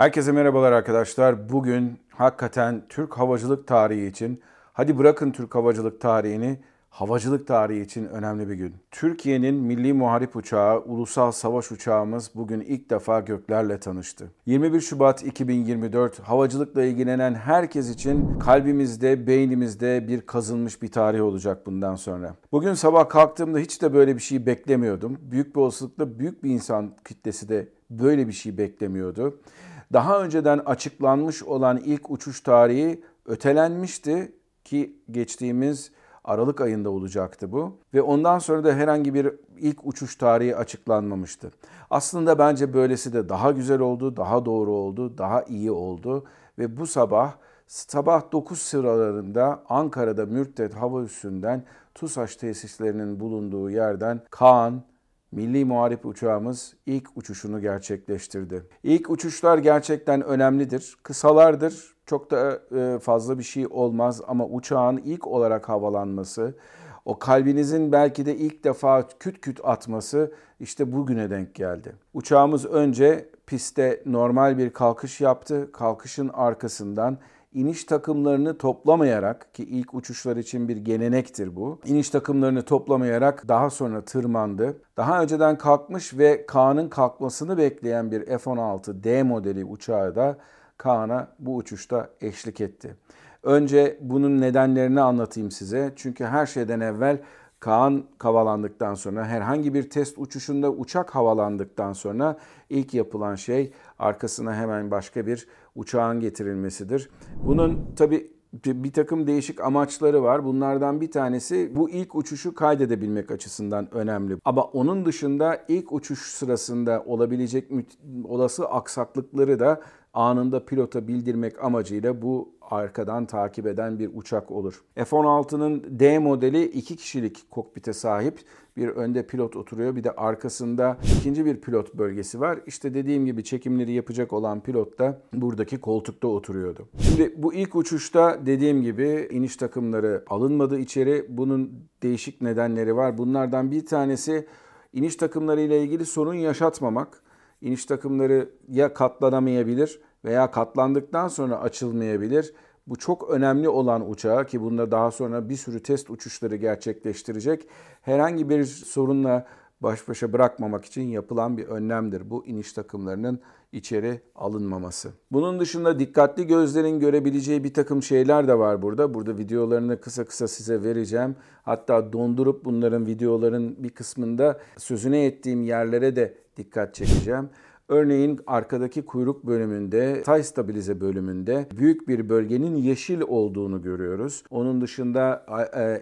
Herkese merhabalar arkadaşlar. Bugün hakikaten Türk havacılık tarihi için, hadi bırakın Türk havacılık tarihini, havacılık tarihi için önemli bir gün. Türkiye'nin milli muharip uçağı, ulusal savaş uçağımız bugün ilk defa göklerle tanıştı. 21 Şubat 2024 havacılıkla ilgilenen herkes için kalbimizde, beynimizde bir kazınmış bir tarih olacak bundan sonra. Bugün sabah kalktığımda hiç de böyle bir şey beklemiyordum. Büyük bir olasılıkla büyük bir insan kitlesi de böyle bir şey beklemiyordu. Daha önceden açıklanmış olan ilk uçuş tarihi ötelenmişti ki geçtiğimiz Aralık ayında olacaktı bu ve ondan sonra da herhangi bir ilk uçuş tarihi açıklanmamıştı. Aslında bence böylesi de daha güzel oldu, daha doğru oldu, daha iyi oldu ve bu sabah sabah 9 sıralarında Ankara'da Mürtet Hava Üssü'nden TUSAŞ tesislerinin bulunduğu yerden Kaan Milli Muharip uçağımız ilk uçuşunu gerçekleştirdi. İlk uçuşlar gerçekten önemlidir. Kısalardır, çok da e, fazla bir şey olmaz ama uçağın ilk olarak havalanması, o kalbinizin belki de ilk defa küt küt atması işte bugüne denk geldi. Uçağımız önce pistte normal bir kalkış yaptı. Kalkışın arkasından iniş takımlarını toplamayarak ki ilk uçuşlar için bir gelenektir bu. İniş takımlarını toplamayarak daha sonra tırmandı. Daha önceden kalkmış ve Kaan'ın kalkmasını bekleyen bir F-16D modeli uçağı da Kaan'a bu uçuşta eşlik etti. Önce bunun nedenlerini anlatayım size. Çünkü her şeyden evvel Kaan havalandıktan sonra herhangi bir test uçuşunda uçak havalandıktan sonra ilk yapılan şey arkasına hemen başka bir uçağın getirilmesidir. Bunun tabi bir takım değişik amaçları var. Bunlardan bir tanesi bu ilk uçuşu kaydedebilmek açısından önemli. Ama onun dışında ilk uçuş sırasında olabilecek olası aksaklıkları da anında pilota bildirmek amacıyla bu arkadan takip eden bir uçak olur. F-16'nın D modeli iki kişilik kokpite sahip. Bir önde pilot oturuyor bir de arkasında ikinci bir pilot bölgesi var. İşte dediğim gibi çekimleri yapacak olan pilot da buradaki koltukta oturuyordu. Şimdi bu ilk uçuşta dediğim gibi iniş takımları alınmadı içeri. Bunun değişik nedenleri var. Bunlardan bir tanesi iniş takımları ile ilgili sorun yaşatmamak. İniş takımları ya katlanamayabilir veya katlandıktan sonra açılmayabilir. Bu çok önemli olan uçağı ki bunda daha sonra bir sürü test uçuşları gerçekleştirecek. Herhangi bir sorunla baş başa bırakmamak için yapılan bir önlemdir bu iniş takımlarının içeri alınmaması. Bunun dışında dikkatli gözlerin görebileceği bir takım şeyler de var burada. Burada videolarını kısa kısa size vereceğim. Hatta dondurup bunların videoların bir kısmında sözüne ettiğim yerlere de dikkat çekeceğim. Örneğin arkadaki kuyruk bölümünde, tay stabilize bölümünde büyük bir bölgenin yeşil olduğunu görüyoruz. Onun dışında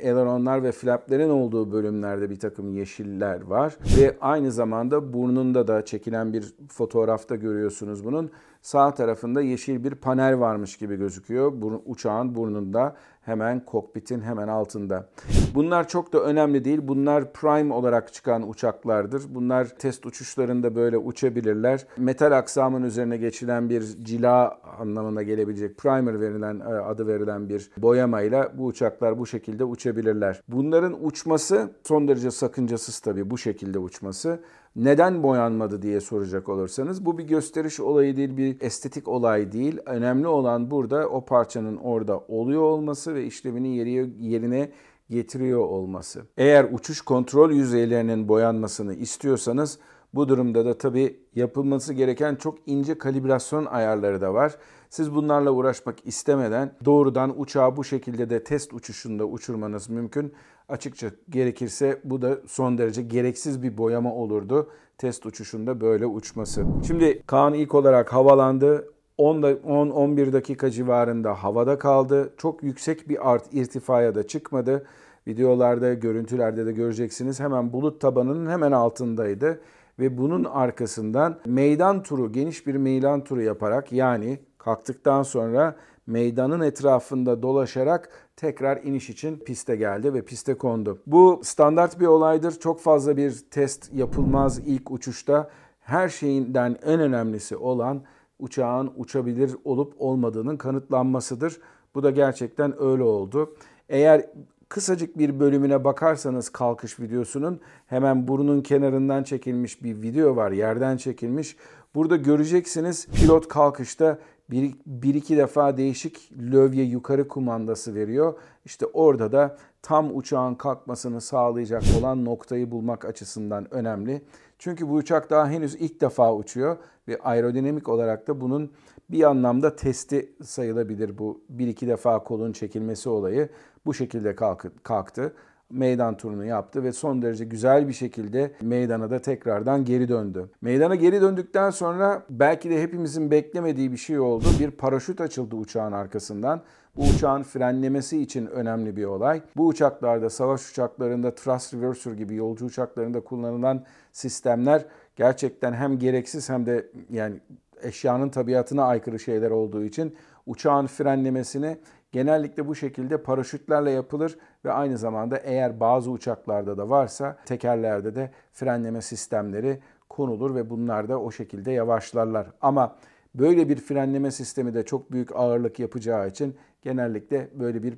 eleronlar ve flaplerin olduğu bölümlerde bir takım yeşiller var. Ve aynı zamanda burnunda da çekilen bir fotoğrafta görüyorsunuz bunun. Sağ tarafında yeşil bir panel varmış gibi gözüküyor. Uçağın burnunda hemen kokpitin hemen altında. Bunlar çok da önemli değil. Bunlar prime olarak çıkan uçaklardır. Bunlar test uçuşlarında böyle uçabilirler. Metal aksamın üzerine geçilen bir cila anlamına gelebilecek primer verilen e, adı verilen bir boyamayla bu uçaklar bu şekilde uçabilirler. Bunların uçması son derece sakıncasız tabii bu şekilde uçması neden boyanmadı diye soracak olursanız bu bir gösteriş olayı değil, bir estetik olay değil. Önemli olan burada o parçanın orada oluyor olması ve işlevini yerine getiriyor olması. Eğer uçuş kontrol yüzeylerinin boyanmasını istiyorsanız bu durumda da tabii yapılması gereken çok ince kalibrasyon ayarları da var. Siz bunlarla uğraşmak istemeden doğrudan uçağı bu şekilde de test uçuşunda uçurmanız mümkün. Açıkça gerekirse bu da son derece gereksiz bir boyama olurdu test uçuşunda böyle uçması. Şimdi Kaan ilk olarak havalandı. 10-11 dakika civarında havada kaldı. Çok yüksek bir art irtifaya da çıkmadı. Videolarda, görüntülerde de göreceksiniz. Hemen bulut tabanının hemen altındaydı ve bunun arkasından meydan turu, geniş bir meydan turu yaparak yani kalktıktan sonra meydanın etrafında dolaşarak tekrar iniş için piste geldi ve piste kondu. Bu standart bir olaydır. Çok fazla bir test yapılmaz ilk uçuşta. Her şeyinden en önemlisi olan uçağın uçabilir olup olmadığının kanıtlanmasıdır. Bu da gerçekten öyle oldu. Eğer kısacık bir bölümüne bakarsanız kalkış videosunun hemen burnun kenarından çekilmiş bir video var. Yerden çekilmiş. Burada göreceksiniz pilot kalkışta bir, bir iki defa değişik lövye yukarı kumandası veriyor. İşte orada da tam uçağın kalkmasını sağlayacak olan noktayı bulmak açısından önemli. Çünkü bu uçak daha henüz ilk defa uçuyor ve aerodinamik olarak da bunun bir anlamda testi sayılabilir bu bir iki defa kolun çekilmesi olayı. Bu şekilde kalktı meydan turunu yaptı ve son derece güzel bir şekilde meydana da tekrardan geri döndü. Meydana geri döndükten sonra belki de hepimizin beklemediği bir şey oldu. Bir paraşüt açıldı uçağın arkasından. Bu uçağın frenlemesi için önemli bir olay. Bu uçaklarda, savaş uçaklarında, thrust reverser gibi yolcu uçaklarında kullanılan sistemler gerçekten hem gereksiz hem de yani eşyanın tabiatına aykırı şeyler olduğu için uçağın frenlemesini genellikle bu şekilde paraşütlerle yapılır ve aynı zamanda eğer bazı uçaklarda da varsa tekerlerde de frenleme sistemleri konulur ve bunlar da o şekilde yavaşlarlar. Ama böyle bir frenleme sistemi de çok büyük ağırlık yapacağı için genellikle böyle bir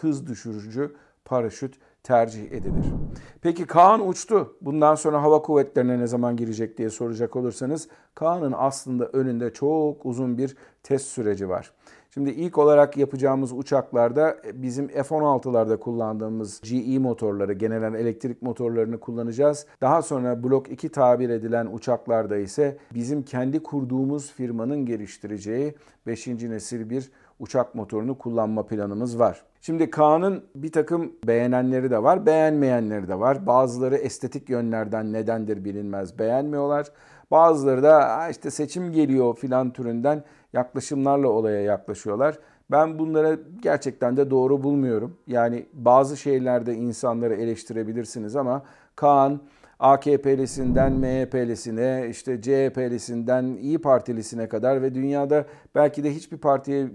hız düşürücü paraşüt tercih edilir. Peki Kaan uçtu. Bundan sonra hava kuvvetlerine ne zaman girecek diye soracak olursanız Kaan'ın aslında önünde çok uzun bir test süreci var. Şimdi ilk olarak yapacağımız uçaklarda e, bizim F-16'larda kullandığımız GE motorları, genel elektrik motorlarını kullanacağız. Daha sonra Blok 2 tabir edilen uçaklarda ise bizim kendi kurduğumuz firmanın geliştireceği 5. nesil bir uçak motorunu kullanma planımız var. Şimdi Kaan'ın bir takım beğenenleri de var, beğenmeyenleri de var. Bazıları estetik yönlerden nedendir bilinmez beğenmiyorlar. Bazıları da işte seçim geliyor filan türünden yaklaşımlarla olaya yaklaşıyorlar. Ben bunlara gerçekten de doğru bulmuyorum. Yani bazı şeylerde insanları eleştirebilirsiniz ama Kaan AKP'lisinden MHP'lisine, işte CHP'lisinden İyi Partilisine kadar ve dünyada belki de hiçbir partiye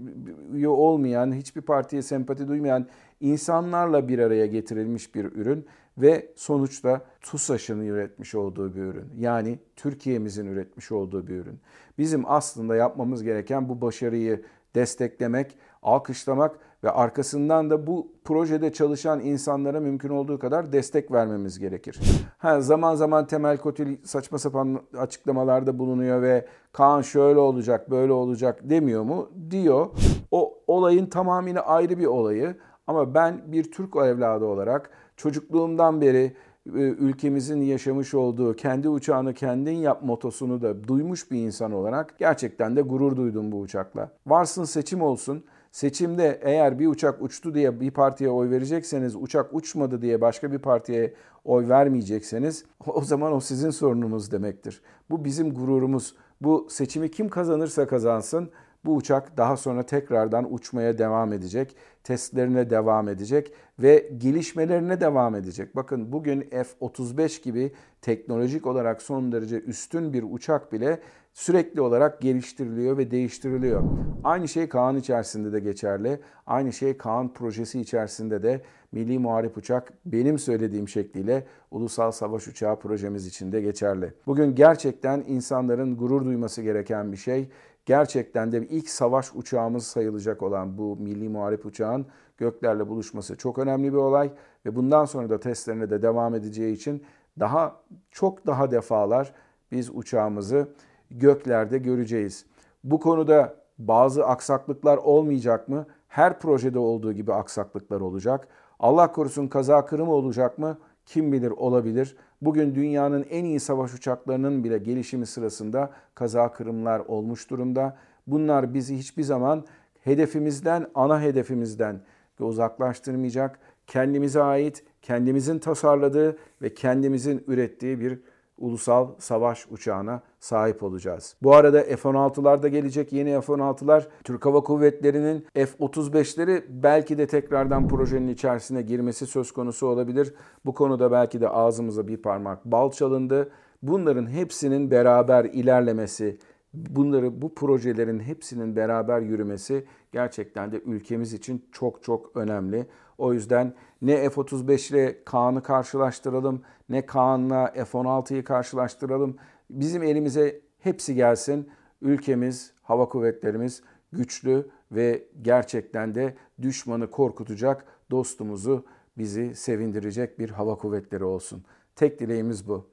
üye olmayan, hiçbir partiye sempati duymayan insanlarla bir araya getirilmiş bir ürün ve sonuçta TUSAŞ'ın üretmiş olduğu bir ürün. Yani Türkiye'mizin üretmiş olduğu bir ürün. Bizim aslında yapmamız gereken bu başarıyı desteklemek, alkışlamak ve arkasından da bu projede çalışan insanlara mümkün olduğu kadar destek vermemiz gerekir. Ha, zaman zaman Temel Kotil saçma sapan açıklamalarda bulunuyor ve Kaan şöyle olacak, böyle olacak demiyor mu? Diyor. O olayın tamamıyla ayrı bir olayı ama ben bir Türk evladı olarak çocukluğumdan beri e, ülkemizin yaşamış olduğu kendi uçağını kendin yap motosunu da duymuş bir insan olarak gerçekten de gurur duydum bu uçakla. Varsın seçim olsun. Seçimde eğer bir uçak uçtu diye bir partiye oy verecekseniz, uçak uçmadı diye başka bir partiye oy vermeyecekseniz o zaman o sizin sorununuz demektir. Bu bizim gururumuz. Bu seçimi kim kazanırsa kazansın bu uçak daha sonra tekrardan uçmaya devam edecek, testlerine devam edecek ve gelişmelerine devam edecek. Bakın bugün F-35 gibi teknolojik olarak son derece üstün bir uçak bile sürekli olarak geliştiriliyor ve değiştiriliyor. Aynı şey Kaan içerisinde de geçerli. Aynı şey Kaan projesi içerisinde de Milli Muharip Uçak benim söylediğim şekliyle Ulusal Savaş Uçağı projemiz için de geçerli. Bugün gerçekten insanların gurur duyması gereken bir şey gerçekten de ilk savaş uçağımız sayılacak olan bu milli muharip uçağın göklerle buluşması çok önemli bir olay ve bundan sonra da testlerine de devam edeceği için daha çok daha defalar biz uçağımızı göklerde göreceğiz. Bu konuda bazı aksaklıklar olmayacak mı? Her projede olduğu gibi aksaklıklar olacak. Allah korusun kaza kırımı olacak mı? Kim bilir olabilir. Bugün dünyanın en iyi savaş uçaklarının bile gelişimi sırasında kaza kırımlar olmuş durumda. Bunlar bizi hiçbir zaman hedefimizden, ana hedefimizden uzaklaştırmayacak. Kendimize ait, kendimizin tasarladığı ve kendimizin ürettiği bir ulusal savaş uçağına sahip olacağız. Bu arada F-16'lar da gelecek. Yeni F-16'lar Türk Hava Kuvvetleri'nin F-35'leri belki de tekrardan projenin içerisine girmesi söz konusu olabilir. Bu konuda belki de ağzımıza bir parmak bal çalındı. Bunların hepsinin beraber ilerlemesi, bunları bu projelerin hepsinin beraber yürümesi gerçekten de ülkemiz için çok çok önemli. O yüzden ne F-35 ile Kaan'ı karşılaştıralım, ne Kaan'la F-16'yı karşılaştıralım. Bizim elimize hepsi gelsin. Ülkemiz, hava kuvvetlerimiz güçlü ve gerçekten de düşmanı korkutacak, dostumuzu bizi sevindirecek bir hava kuvvetleri olsun. Tek dileğimiz bu.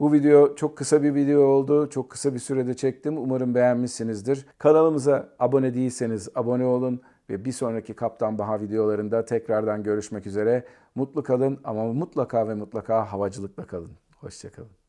Bu video çok kısa bir video oldu. Çok kısa bir sürede çektim. Umarım beğenmişsinizdir. Kanalımıza abone değilseniz abone olun ve bir sonraki Kaptan Baha videolarında tekrardan görüşmek üzere. Mutlu kalın ama mutlaka ve mutlaka havacılıkla kalın. Hoşçakalın.